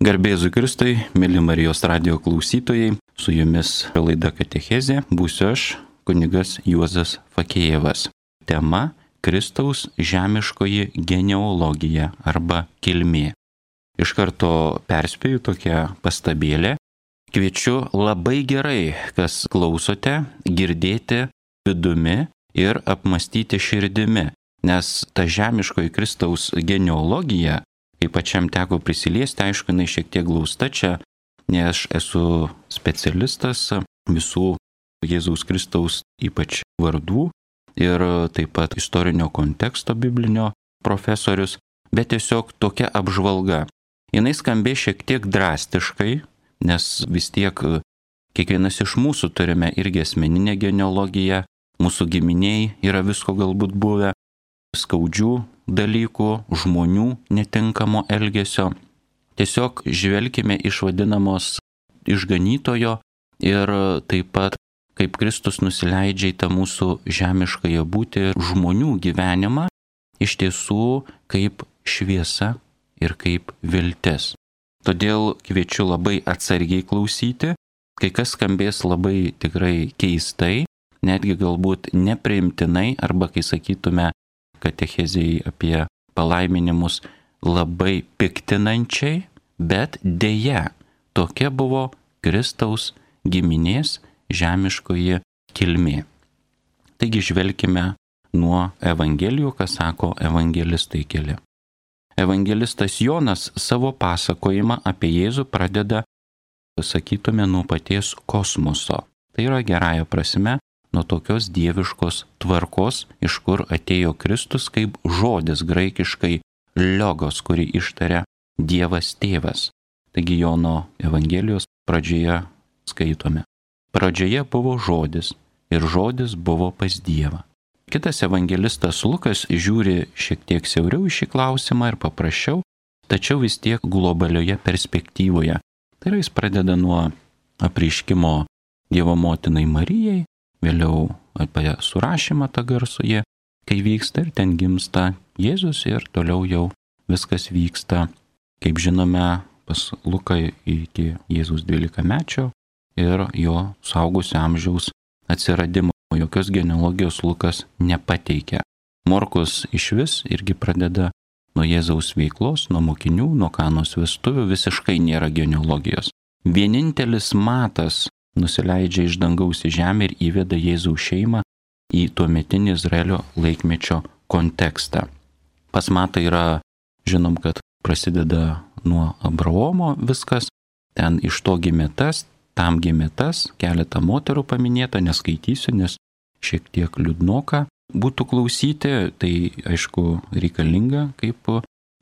Garbėzu Kristui, mėly Marijos radio klausytojai, su jumis laida Katechezė būsiu aš, kunigas Juozas Fakėjevas. Tema - Kristaus žemiškoji genealogija arba kilmė. Iš karto perspėju tokią pastabėlę. Kviečiu labai gerai, kas klausote, girdėti vidumi ir apmastyti širdimi, nes ta žemiškoji Kristaus genealogija kai pačiam teko prisiliesti, aišku, jinai šiek tiek glausta čia, nes aš esu specialistas visų Jėzaus Kristaus ypač vardų ir taip pat istorinio konteksto biblinio profesorius, bet tiesiog tokia apžvalga. Jis skambė šiek tiek drastiškai, nes vis tiek kiekvienas iš mūsų turime irgi asmeninę genealogiją, mūsų giminiai yra visko galbūt buvę, skaudžių dalykų, žmonių netinkamo elgesio. Tiesiog žvelgime iš vadinamos išganytojo ir taip pat kaip Kristus nusileidžia į tą mūsų žemiškąją būti žmonių gyvenimą, iš tiesų kaip šviesa ir kaip viltis. Todėl kviečiu labai atsargiai klausyti, kai kas skambės labai tikrai keistai, netgi galbūt nepriimtinai, arba kai sakytume, katechezijai apie palaiminimus labai piktinančiai, bet dėja tokia buvo Kristaus giminės žemiškoji kilmė. Taigi žvelgime nuo Evangelijų, ką sako evangelistai keli. Evangelistas Jonas savo pasakojimą apie Jėzų pradeda, sakytume, nuo paties kosmoso. Tai yra gerąją prasme nuo tokios dieviškos tvarkos, iš kur atėjo Kristus kaip žodis graikiškai logos, kurį ištaria Dievas tėvas. Taigi Jono Evangelijos pradžioje skaitome. Pradžioje buvo žodis ir žodis buvo pas Dievą. Kitas evangelistas Lukas žiūri šiek tiek siauriau į šį klausimą ir paprasčiau, tačiau vis tiek globalioje perspektyvoje. Tai yra jis pradeda nuo apriškimo Dievo motinai Marijai, vėliau apie surašymą tą garsųjį, kai vyksta ir ten gimsta Jėzus ir toliau jau viskas vyksta, kaip žinome, pas Luką iki Jėzus 12 mečio ir jo saugusio amžiaus atsiradimo. Jokios genealogijos Lukas nepateikia. Morkus iš vis irgi pradeda nuo Jėzaus veiklos, nuo mokinių, nuo kanos vestuvių visiškai nėra genealogijos. Vienintelis matas nusileidžia iš dangaus į žemę ir įveda Jėzaus šeimą į tuometinį Izraelio laikmečio kontekstą. Pas matą yra, žinom, kad prasideda nuo Abraomo viskas, ten iš to gimė tas, tam gimė tas, keletą moterų paminėta, neskaitysiu, nes šiek tiek liūdnoka būtų klausyti, tai aišku reikalinga kaip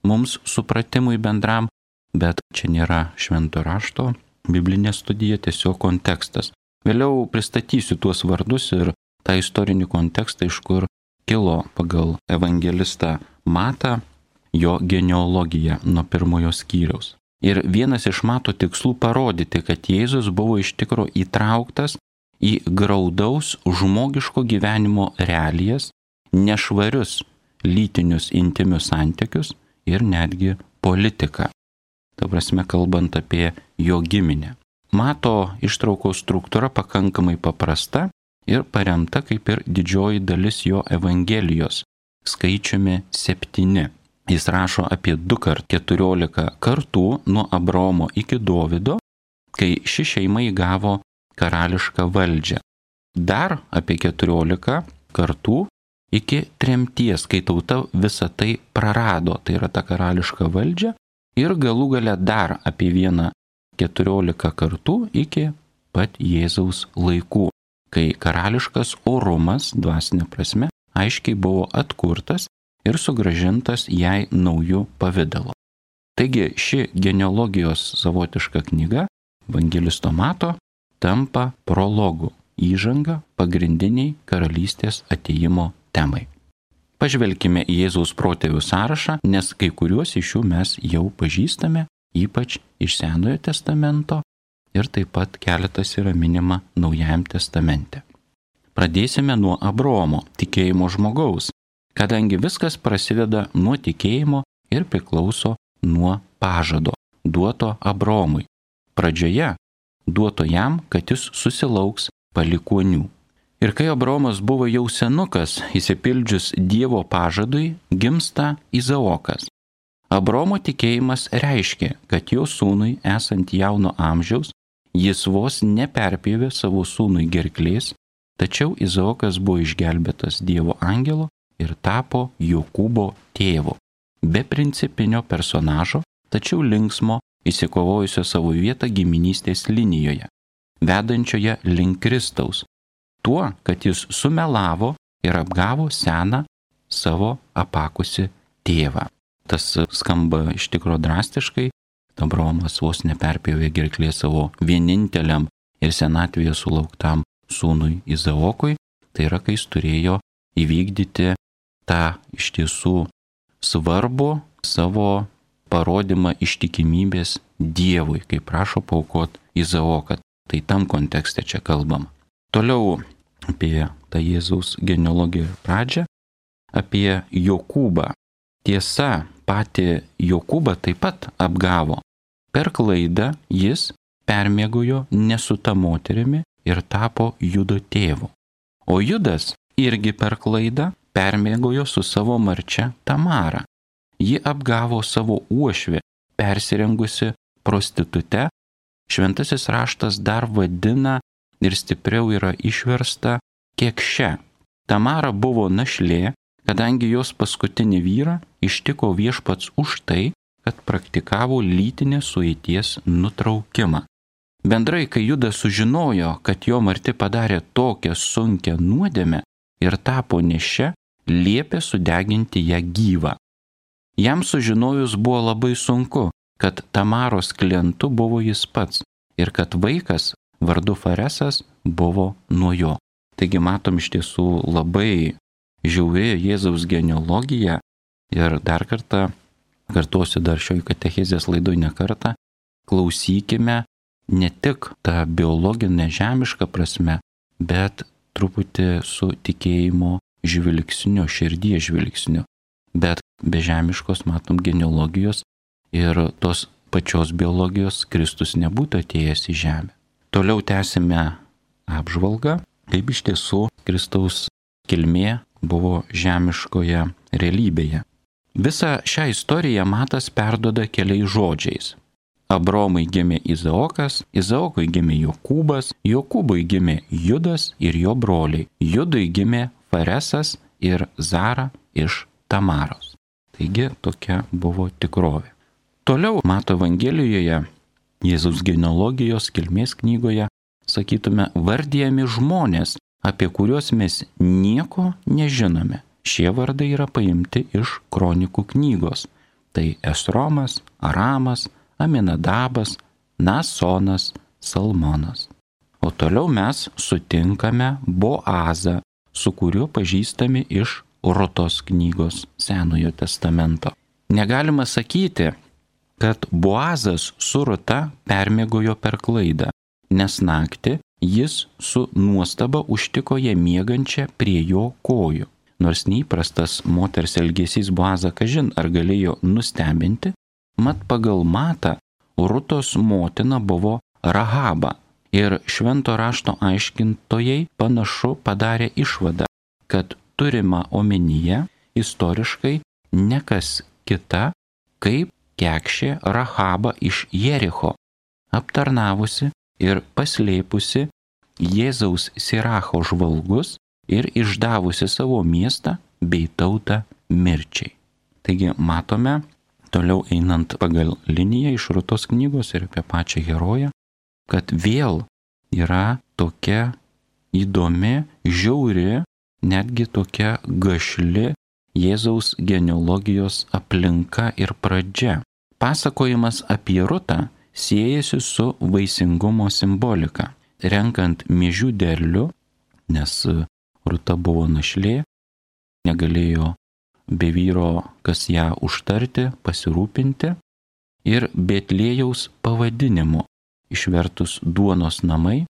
mums supratimui bendram, bet čia nėra švento rašto biblinė studija tiesiog kontekstas. Vėliau pristatysiu tuos vardus ir tą istorinį kontekstą, iš kur kilo pagal evangelistą Matą jo genealogija nuo pirmojo skyriaus. Ir vienas iš mato tikslų parodyti, kad Jėzus buvo iš tikro įtrauktas į graudaus žmogiško gyvenimo realijas, nešvarius lytinius intimius santykius ir netgi politiką ta prasme kalbant apie jo giminę. Mato ištraukos struktūra pakankamai paprasta ir paremta kaip ir didžioji dalis jo Evangelijos, skaičiumi septyni. Jis rašo apie du kart keturiolika kartų nuo Abraomo iki Dovido, kai ši šeima įgavo karališką valdžią. Dar apie keturiolika kartų iki tremties, kai tauta visą tai prarado, tai yra ta karališka valdžia, ir galų gale dar apie vieną 14 kartų iki pat Jėzaus laikų, kai karališkas orumas, dvasinė prasme, aiškiai buvo atkurtas ir sugražintas jai naujų pavydalu. Taigi ši genealogijos savotiška knyga, Evangelisto Mato, tampa prologu įžanga pagrindiniai karalystės ateimo temai. Pažvelkime į Jėzaus protėvių sąrašą, nes kai kuriuos iš jų mes jau pažįstame, ypač iš Senojo testamento ir taip pat keletas yra minima Naujajam testamente. Pradėsime nuo Abraomo, tikėjimo žmogaus, kadangi viskas prasideda nuo tikėjimo ir priklauso nuo pažado. duoto Abromui. Pradžioje duoto jam, kad jis susilauks palikonių. Ir kai Abromas buvo jau senukas, įsipildžius Dievo pažadui, gimsta Izaokas. Abromo tikėjimas reiškia, kad jo sūnui esant jauno amžiaus, jis vos neperpjovė savo sūnui gerklės, tačiau Izaokas buvo išgelbėtas Dievo angelo ir tapo Jokūbo tėvu. Be principinio personažo, tačiau linksmo, įsikovojusio savo vietą giminystės linijoje, vedančioje link Kristaus, tuo, kad jis sumelavo ir apgavo seną savo apakusi tėvą. Tas skamba iš tikro drastiškai, Abromas vos neperpjovė gerklė savo vieninteliam ir senatvėje sulauktam sūnui Izaokui, tai yra, kai jis turėjo įvykdyti tą iš tiesų svarbu savo parodymą ištikimybės Dievui, kaip prašo paukot Izaoką. Tai tam kontekste čia kalbam. Toliau apie tą Jėzaus genealogiją pradžią, apie Jokūbą. Tiesa, pati Jokūbą taip pat apgavo. Per klaidą jis permėgojo nesu ta moterimi ir tapo Judo tėvu. O Judas irgi per klaidą permėgojo su savo marčia Tamara. Ji apgavo savo uošvį, persirengusi prostitute. Šventasis raštas dar vadina ir stipriau yra išversta kiekše. Tamara buvo našlė, kadangi jos paskutinį vyrą ištiko viešpats už tai, kad praktikavo lytinės suėties nutraukimą. Bendrai, kai Judas sužinojo, kad jo marti padarė tokią sunkę nuodėmę ir tapo nešia, liepė sudeginti ją gyvą. Jam sužinojus buvo labai sunku, kad Tamaros klientu buvo jis pats ir kad vaikas vardu Faresas buvo nuo jo. Taigi matom iš tiesų labai žiauri Jėzaus genealogija ir dar kartą, kartuosiu dar šioj katechizės laidoj ne kartą, klausykime ne tik tą biologinę žemišką prasme, bet truputį su tikėjimo žvilgsniu, širdies žvilgsniu. Bet be žemiškos matom genealogijos ir tos pačios biologijos Kristus nebūtų atėjęs į žemę. Toliau tęsime apžvalgą, kaip iš tiesų Kristaus kilmė buvo žemiškoje realybėje. Visą šią istoriją Matas perdoda keliais žodžiais. Abromui gimė Izaokas, Izaokui gimė Jokūbas, Jokūbui gimė Judas ir jo broliai, Judui gimė Faresas ir Zara iš Tamaros. Taigi tokia buvo tikrovė. Toliau Mato Evangelijoje Jėzaus genealogijos kilmės knygoje, sakytume, vardėjami žmonės, apie kuriuos mes nieko nežinome. Šie vardai yra paimti iš kronikų knygos. Tai Esromas, Aramas, Aminadabas, Nasonas, Salmonas. O toliau mes sutinkame Boazą, su kuriuo pažįstami iš Rotos knygos Senojo testamento. Negalima sakyti, kad Boazas su Ruta permėgojo per klaidą, nes naktį jis su nuostaba užtiko ją miegančią prie jo kojų. Nors neįprastas moters elgesys Boazą kažin ar galėjo nustebinti, mat pagal matą Rutos motina buvo Rahaba ir švento rašto aiškintojai panašu padarė išvadą, kad turima omenyje istoriškai nekas kita kaip kekšė Rahaba iš Jericho, aptarnavusi ir paslėpusi Jėzaus Siracho žvalgus ir išdavusi savo miestą bei tautą mirčiai. Taigi matome, toliau einant pagal liniją iš Rutos knygos ir apie pačią heroję, kad vėl yra tokia įdomi, žiauri, netgi tokia gašli Jėzaus genealogijos aplinka ir pradžia. Pasakojimas apie Rutą siejasi su vaisingumo simbolika. Renkant miežių derlių, nes Ruta buvo našlė, negalėjo be vyro, kas ją užtarti, pasirūpinti. Ir Betlėjaus pavadinimu išvertus duonos namai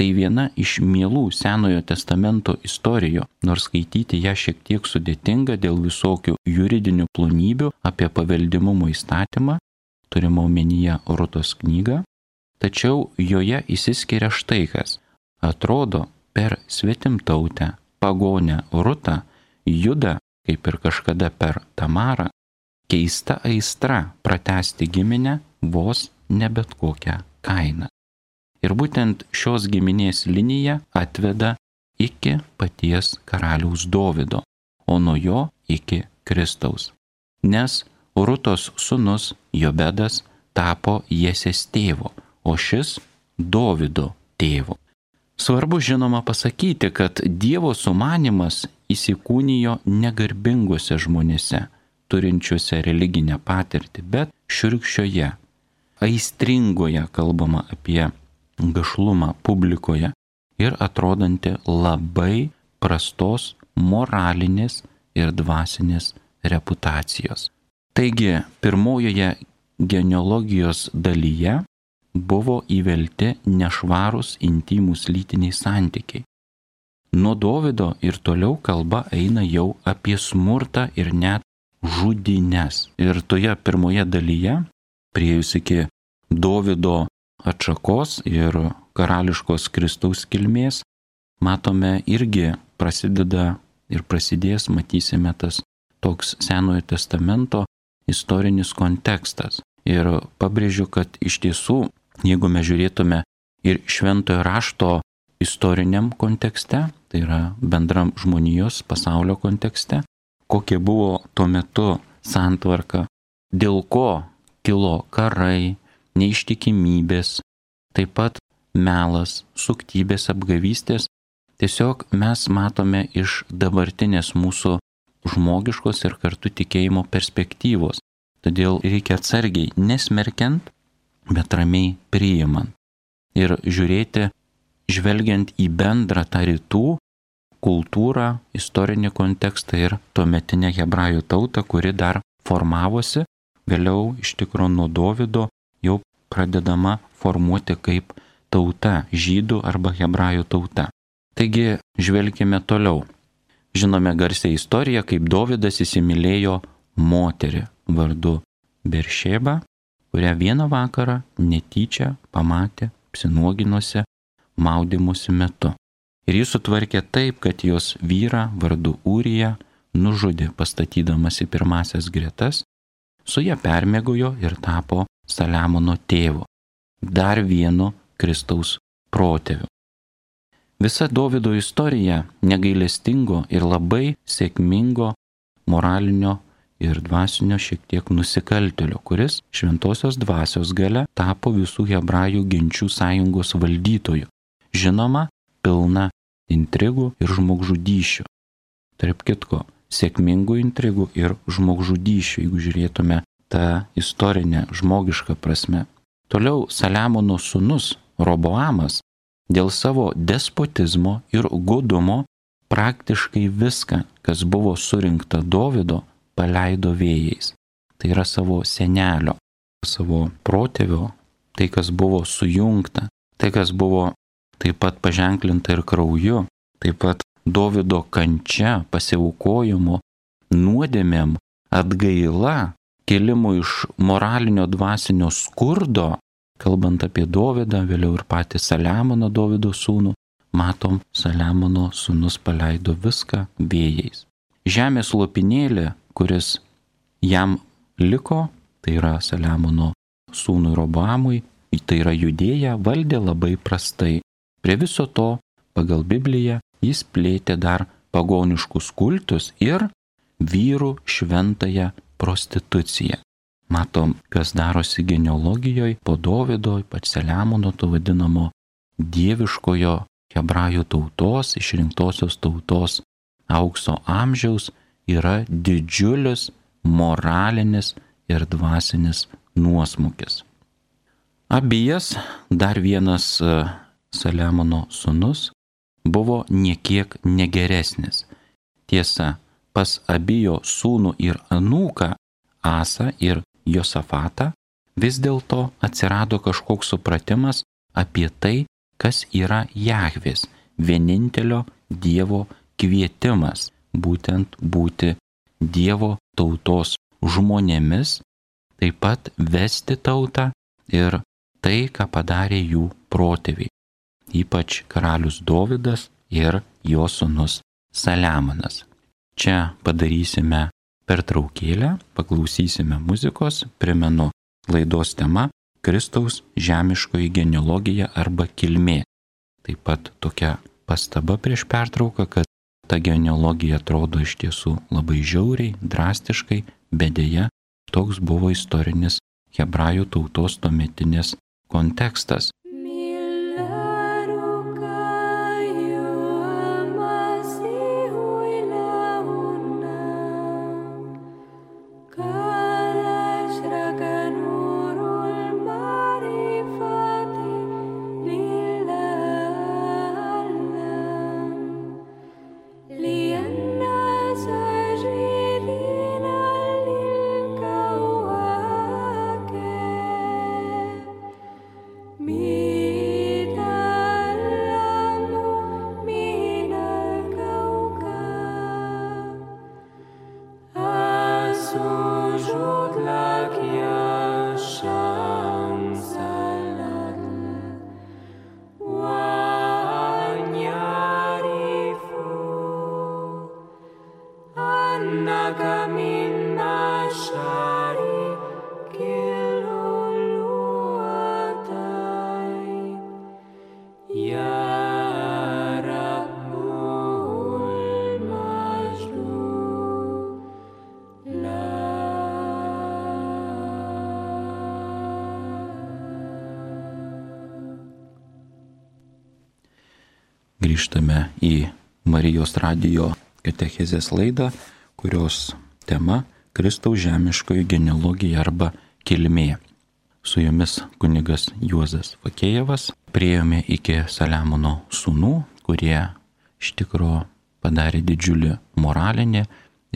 tai viena iš mielų Senojo testamento istorijų, nors skaityti ją šiek tiek sudėtinga dėl visokių juridinių plonybių apie paveldimumo įstatymą, turime omenyje Rutos knygą, tačiau joje įsiskiria štai kas. Atrodo, per svetimtautę, pagonę Rutą juda, kaip ir kažkada per Tamarą, keista aistra pratesti giminę vos ne bet kokią kainą. Ir būtent šios giminės linija atveda iki paties karaliaus Dovido, o nuo jo iki Kristaus. Nes Rutos sunus Jobedas tapo Jesės tėvo, o šis Dovido tėvu. Svarbu žinoma pasakyti, kad Dievo sumanimas įsikūnijo negarbingose žmonėse, turinčiuose religinę patirtį, bet širkščioje, aistringoje kalbama apie gašlumą publikoje ir atrodanti labai prastos moralinės ir dvasinės reputacijos. Taigi, pirmojoje genealogijos dalyje buvo įvelti nešvarūs intimus lytiniai santykiai. Nuo Dovido ir toliau kalba eina jau apie smurtą ir net žudines. Ir toje pirmoje dalyje, priejus iki Dovido atšakos ir karališkos Kristaus kilmės, matome irgi prasideda ir prasidės, matysime tas toks Senojo testamento istorinis kontekstas. Ir pabrėžiu, kad iš tiesų, jeigu mes žiūrėtume ir šventojo rašto istoriniam kontekste, tai yra bendram žmonijos pasaulio kontekste, kokia buvo tuo metu santvarka, dėl ko kilo karai, neištikimybės, taip pat melas, suktybės, apgavystės, tiesiog mes matome iš dabartinės mūsų žmogiškos ir kartu tikėjimo perspektyvos. Todėl reikia atsargiai nesmerkiant, bet ramiai priimant. Ir žiūrėti, žvelgiant į bendrą tą rytų kultūrą, istorinį kontekstą ir tuometinę hebrajų tautą, kuri dar formavosi, vėliau iš tikrųjų nuo Dovido jau pradedama formuoti kaip tauta, žydų arba hebrajų tauta. Taigi žvelgime toliau. Žinome garsią istoriją, kaip Dovydas įsimylėjo moterį vardu Beršėba, kurią vieną vakarą netyčia pamatė apsinuoginuose maudimusi metu. Ir jis sutvarkė taip, kad jos vyrą vardu Ūrija nužudė pastatydamas į pirmasias gretas, su ją permėgojo ir tapo Saliamono tėvu, dar vienu Kristaus protėviu. Visa Davido istorija negailestingo ir labai sėkmingo moralinio ir dvasinio šiek tiek nusikaltelio, kuris šventosios dvasios gale tapo visų hebrajų genčių sąjungos valdytoju. Žinoma, pilna intrigų ir žmogžudyšių. Tarp kitko, sėkmingų intrigų ir žmogžudyšių, jeigu žiūrėtume tą istorinę, žmogišką prasme. Toliau Saliamono sūnus Roboamas dėl savo despotizmo ir gudumo praktiškai viską, kas buvo surinkta Davido, paleido vėjais. Tai yra savo senelio, savo protėvio, tai kas buvo sujungta, tai kas buvo taip pat paženklinta ir krauju, taip pat Davido kančia, pasiaukojimu, nuodėmėm, atgaila, kilimu iš moralinio dvasinio skurdo kalbant apie Dovydą, vėliau ir patį Saliamoną Dovydo sūnų, matom, Saliamono sūnus paleido viską vėjais. Žemės lopinėlė, kuris jam liko, tai yra Saliamono sūnui Roboamui, tai yra judėja, valdė labai prastai. Prie viso to, pagal Bibliją, jis plėtė dar pagoniškus kultus ir vyrų šventąją prostituciją. Matom, kas darosi genealogijoje po Dovido, ypač Seliamono, to vadinamo dieviškojo hebrajų tautos, išrinktosios tautos aukso amžiaus yra didžiulis moralinis ir dvasinis nuosmukis. Abijas, dar vienas e, Saliamono sunus, buvo niekiek negeresnis. Tiesa, pas abijo sūnų ir anūką Asa ir Josafatą, vis dėlto atsirado kažkoks supratimas apie tai, kas yra Jahvis, vienintelio Dievo kvietimas būtent būti Dievo tautos žmonėmis, taip pat vesti tautą ir tai, ką padarė jų protėviai, ypač karalius Dovydas ir jo sunus Saliamonas. Čia padarysime pertraukėlę, paklausysime muzikos, primenu laidos tema Kristaus žemiškoji genealogija arba kilmė. Taip pat tokia pastaba prieš pertrauką, kad ta genealogija atrodo iš tiesų labai žiauriai, drastiškai, bet dėja toks buvo istorinis hebrajų tautos tuometinės kontekstas. Grįžtame į Marijos radijo katechizės laidą, kurios tema Kristaus žemiškoji genealogija arba kilmė. Su jumis kunigas Juozas Vakėjevas priejome iki Saliamono sūnų, kurie iš tikrųjų padarė didžiulį moralinį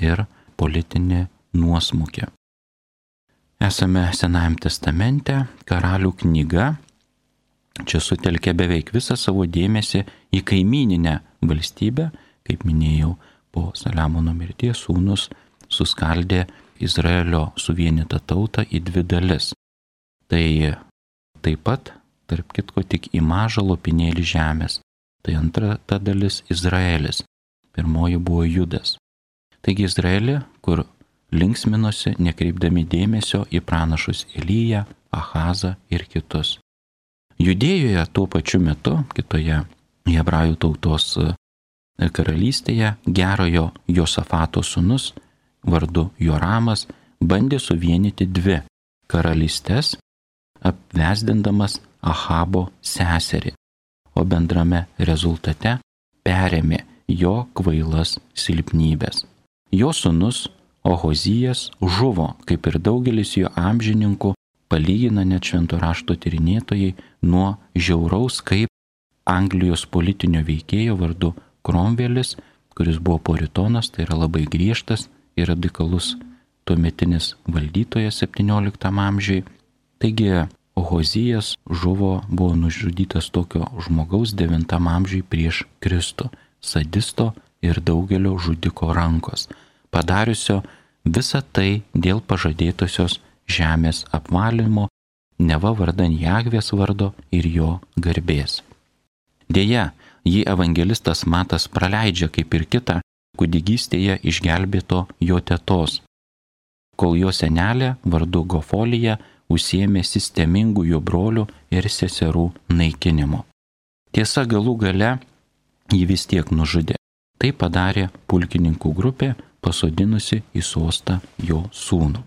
ir politinį nuosmukį. Esame Senajame testamente, karalių knyga čia sutelkė beveik visą savo dėmesį į kaimininę valstybę, kaip minėjau, po Saliamono mirties sūnus suskaldė Izraelio suvienytą tautą į dvi dalis. Tai taip pat, tarp kitko, tik į mažą lopinėlį žemės. Tai antra ta dalis Izraelis. Pirmoji buvo Judas. Taigi Izraelį, kur linksminosi, nekreipdami dėmesio į pranašus Elyją, Ahazą ir kitus. Judėjoje tuo pačiu metu, kitoje hebrajų tautos e, karalystėje, gerojo Josafato sunus vardu Joramas bandė suvienyti dvi karalystės, apvesdindamas Ahabo seserį, o bendrame rezultate perėmė jo kvailas silpnybės. Jo sunus Ohozijas žuvo, kaip ir daugelis jo amžininkų, palygina net švento rašto tyrinėtojai nuo žiauraus kaip Anglijos politinio veikėjo vardu Kromvelis, kuris buvo poritonas, tai yra labai griežtas ir radikalus tuometinis valdytojas 17 amžiai. Taigi Ohozijas žuvo, buvo nužudytas tokio žmogaus 9 amžiai prieš Kristų, sadisto ir daugelio žudiko rankos, padariusio visą tai dėl pažadėtosios žemės apvalymo, neva vardan Jagvės vardo ir jo garbės. Deja, jį evangelistas Matas praleidžia kaip ir kitą kūdygystėje išgelbėto jo tetos, kol jo senelė vardu Gofolija užsiemė sistemingų jo brolių ir seserų naikinimo. Tiesa, galų gale jį vis tiek nužudė. Tai padarė pulkininkų grupė, pasodinusi į sostą jo sūnų.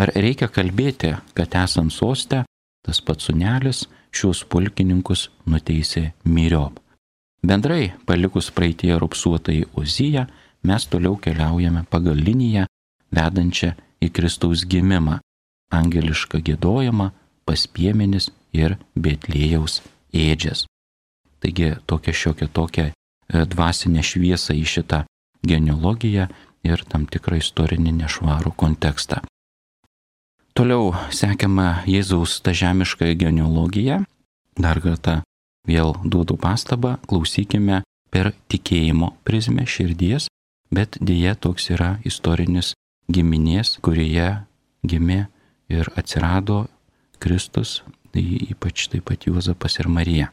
Ar reikia kalbėti, kad esant sostę, tas pats sunelis šios pulkininkus nuteisė myriop. Bendrai, palikus praeitie rupsuotai Oziją, mes toliau keliaujame pagal liniją vedančią į Kristaus gimimą, angelišką gėdojimą, paspiemenis ir Betlėjaus ėdžias. Taigi tokia šiokia tokia e, dvasinė šviesa į šitą genealogiją ir tam tikrą istorinį nešvarų kontekstą. Toliau sekama Jėzaus ta žemiška genealogija. Dar kartą vėl duodu pastabą, klausykime per tikėjimo prizmę širdies, bet dėja toks yra istorinis giminės, kurioje gimė ir atsirado Kristus, tai ypač taip pat Juozapas ir Marija.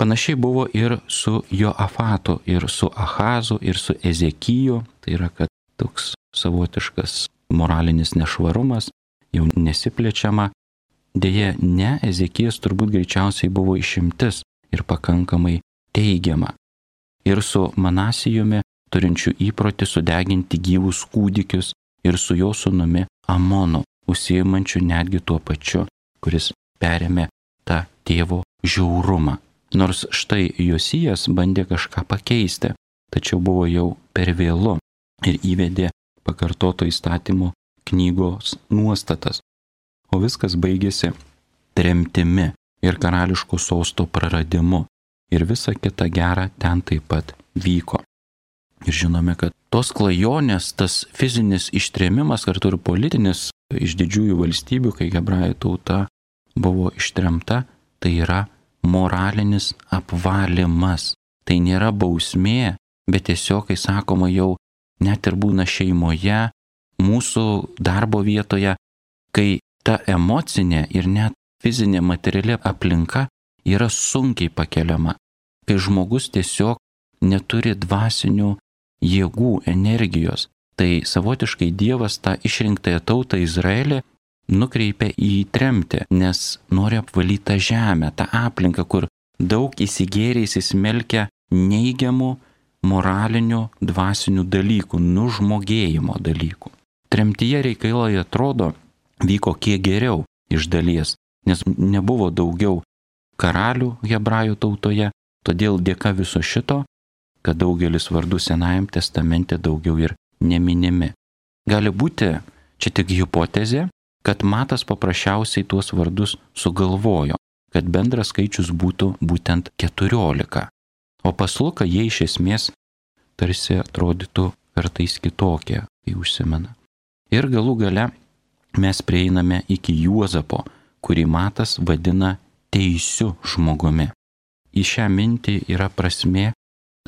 Panašiai buvo ir su Joafatu, ir su Ahazu, ir su Ezekiju, tai yra, kad toks savotiškas moralinis nešvarumas, jau nesiplečiama. Deja, ne, Ezekijas turbūt greičiausiai buvo išimtis ir pakankamai teigiama. Ir su Manasijumi, turinčiu įprotį sudeginti gyvus kūdikius, ir su jo sunumi Amonu, užsiimančiu netgi tuo pačiu, kuris perėmė tą tėvo žiaurumą. Nors štai Josijas bandė kažką pakeisti, tačiau buvo jau per vėlu ir įvedė pakartoto įstatymo knygos nuostatas. O viskas baigėsi tremtimi ir karališko sosto praradimu. Ir visa kita gera ten taip pat vyko. Ir žinome, kad tos klajonės, tas fizinis ištrėmimas, kartu ir politinis iš didžiųjų valstybių, kai hebrajų tauta buvo ištremta, tai yra moralinis apvalimas. Tai nėra bausmė, bet tiesiog, kai sakoma jau net ir būna šeimoje, mūsų darbo vietoje, kai ta emocinė ir net fizinė materiali aplinka yra sunkiai pakeliama, kai žmogus tiesiog neturi dvasinių jėgų, energijos, tai savotiškai Dievas tą išrinktąją tautą Izraelį nukreipia į tremtį, nes nori apvalyti tą žemę, tą aplinką, kur daug įsigėrė įsismelkia neigiamų moralinių, dvasinių dalykų, nužmogėjimo dalykų. Tremtyje reikalai atrodo vyko kiek geriau iš dalies, nes nebuvo daugiau karalių hebrajų tautoje, todėl dėka viso šito, kad daugelis vardų Senajam testamente daugiau ir neminimi. Gali būti, čia tik hipotezė, kad Matas paprasčiausiai tuos vardus sugalvojo, kad bendras skaičius būtų būtent 14. O pasluka jie iš esmės tarsi atrodytų kartais kitokie, kai užsimena. Ir galų gale mes prieiname iki Juozapo, kurį Matas vadina teisiu žmogumi. Į šią mintį yra prasme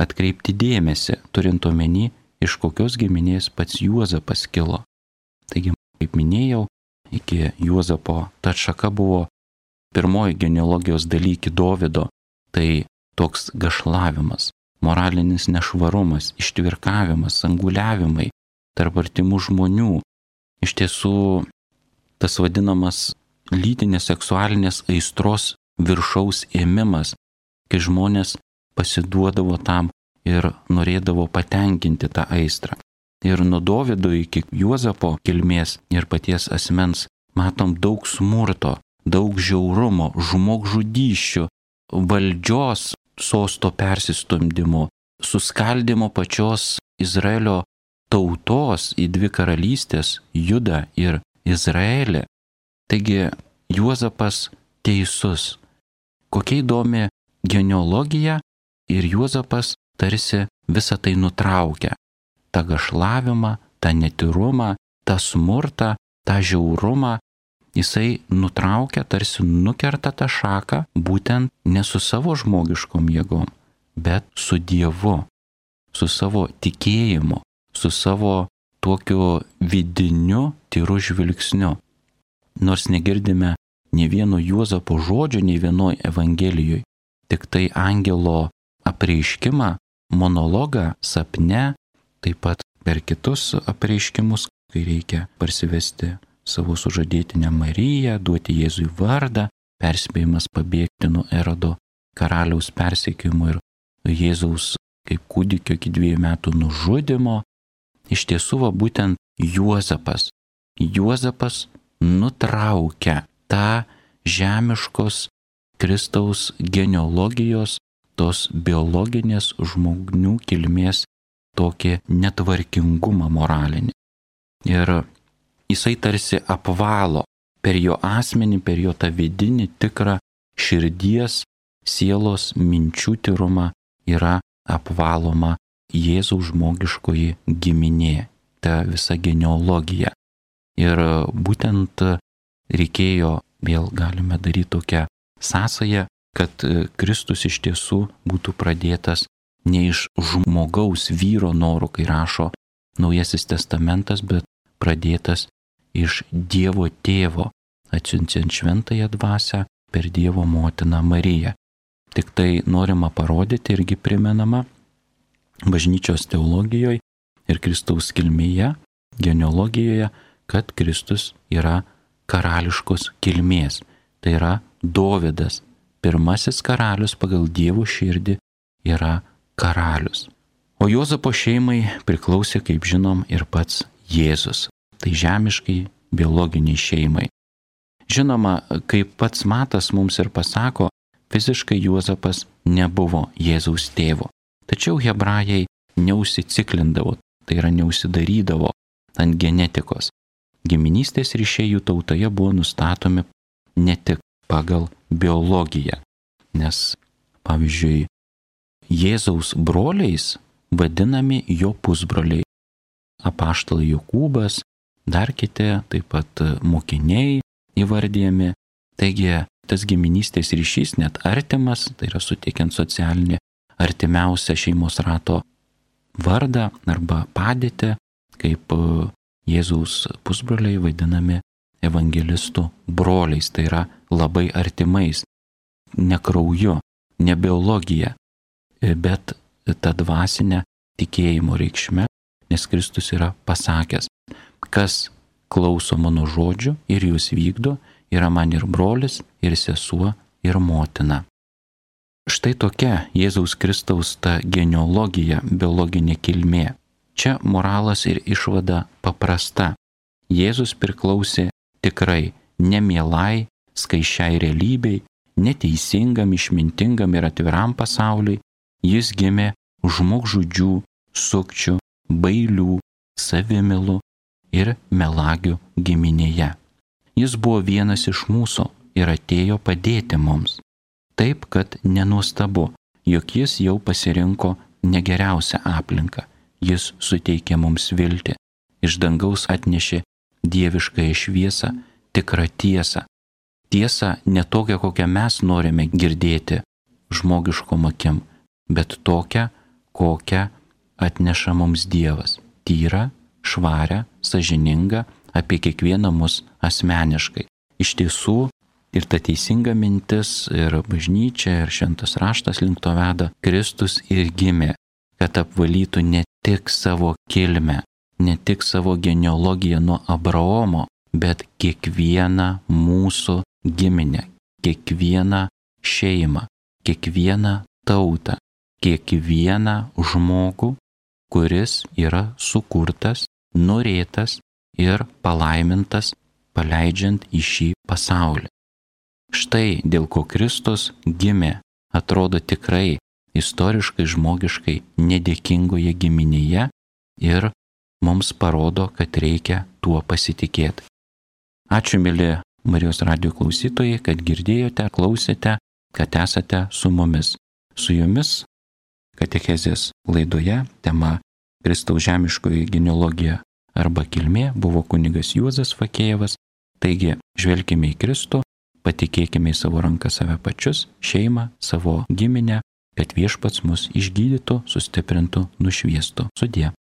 atkreipti dėmesį, turint omeny, iš kokios giminės pats Juozapas kilo. Taigi, kaip minėjau, iki Juozapo ta šaka buvo pirmoji genealogijos daly iki Dovido, tai toks gašlavimas, moralinis nešvarumas, ištvirkavimas, anguliavimai tarp artimų žmonių. Iš tiesų, tas vadinamas lytinės seksualinės aistros viršaus ėmimas, kai žmonės pasiduodavo tam ir norėdavo patenkinti tą aistrą. Ir nuo Dovido iki Juozapo kilmės ir paties asmens matom daug smurto, daug žiaurumo, žmogžudyščių, valdžios sosto persistumdymo, suskaldimo pačios Izraelio tautos į dvi karalystės - Judą ir Izraelį. Taigi Juozapas teisus. Kokia įdomi genealogija ir Juozapas tarsi visą tai nutraukia tą gašlavimą, tą netirumą, tą smurtą, tą žiaurumą, jisai nutraukia, tarsi nukerta tą šaką būtent ne su savo žmogiškom jėgom, bet su Dievu, su savo tikėjimu, su savo tokiu vidiniu tyru žvilgsniu. Nors negirdime ne vieno Juozapo žodžio, ne vienoj Evangelijoje, tik tai angelo apreiškimą, monologą sapne taip pat per kitus apreiškimus, kai reikia parsivesti savo sužadėtinę Mariją, duoti Jėzui vardą, perspėjimas pabėgti nuo erodo karaliaus persekiojimo ir Jėzaus kaip kūdikio iki dviejų metų nužudimo. Iš tiesų, va būtent Juozapas. Juozapas nutraukia tą žemiškos Kristaus genealogijos, tos biologinės žmonių kilmės tokį netvarkingumą moralinį. Ir jisai tarsi apvalo per jo asmenį, per jo tą vidinį tikrą širdies, sielos, minčių tyrumą yra apvaloma Jėzaus žmogiškoji giminė, ta visa genealogija. Ir būtent reikėjo, vėl galime daryti tokią sąsają, kad Kristus iš tiesų būtų pradėtas ne iš žmogaus vyro norų, kai rašo Naujasis testamentas, bet pradėtas iš Dievo tėvo atsiunčiant šventąją dvasę per Dievo motiną Mariją. Tik tai norima parodyti irgi primenama bažnyčios teologijoje ir Kristaus kilmėje, genealogijoje, kad Kristus yra karališkos kilmės. Tai yra Dovydas, pirmasis karalius pagal Dievo širdį yra karalius. O Jozapo šeimai priklausė, kaip žinom, ir pats Jėzus. Tai žemiškai biologiniai šeimai. Žinoma, kaip pats Matas mums ir pasako, fiziškai Juozapas nebuvo Jėzaus tėvo. Tačiau hebrajai neužsiciklindavo, tai yra neužsidarydavo ant genetikos. Giminystės ryšiai jų tautoje buvo nustatomi ne tik pagal biologiją, nes, pavyzdžiui, Jėzaus broliais vadinami jo pusbroliai. Apaštalai Jokūbas, dar kiti, taip pat mokiniai įvardyjami. Taigi tas giminystės ryšys net artimas, tai yra suteikiant socialinį artimiausią šeimos rato vardą arba padėtį, kaip Jėzaus pusbroliai vadinami evangelistų broliais, tai yra labai artimais, ne krauju, ne biologija, bet tą dvasinę tikėjimo reikšmę, nes Kristus yra pasakęs, kas klauso mano žodžių ir jūs vykdo, yra man ir brolis, ir sesuo, ir motina. Štai tokia Jėzaus Kristaus ta genealogija, biologinė kilmė. Čia moralas ir išvada paprasta. Jėzus priklausė tikrai nemielai, skaičiai realybei, neteisingam, išmintingam ir atviram pasauliui, jis gimė žmogžudžių, sukčių, bailių, savimilų ir melagių giminėje. Jis buvo vienas iš mūsų ir atėjo padėti mums. Taip, kad nenuostabu, jog jis jau pasirinko negeriausią aplinką. Jis suteikė mums viltį. Iš dangaus atnešė dieviškąją šviesą, tikrą tiesą. Tiesa ne tokia, kokią mes norime girdėti žmogiškom akim, bet tokią, kokią atneša mums Dievas - tyra, švarę, sažiningą apie kiekvieną mus asmeniškai. Iš tiesų, ir ta teisinga mintis, ir bažnyčia, ir šventas raštas link to veda, Kristus ir gimė, kad apvalytų ne tik savo kilmę, ne tik savo genealogiją nuo Abraomo, bet kiekvieną mūsų giminę, kiekvieną šeimą, kiekvieną tautą, kiekvieną žmogų, kuris yra sukurtas, norėtas ir palaimintas paleidžiant į šį pasaulį. Štai dėl ko Kristus gimė, atrodo tikrai istoriškai žmogiškai nedėkingoje giminėje ir mums parodo, kad reikia tuo pasitikėti. Ačiū, mėly Marijos radio klausytojai, kad girdėjote, klausėte, kad esate su mumis. Su jumis Katechezės laidoje tema Kristaus žemiškoji genealogija arba kilmė buvo kunigas Juozas Fakėjevas. Taigi, žvelgime į Kristų, patikėkime į savo ranką save pačius, šeimą, savo giminę, kad viešpats mus išgydytų, sustiprintų, nušviestų. Sudė.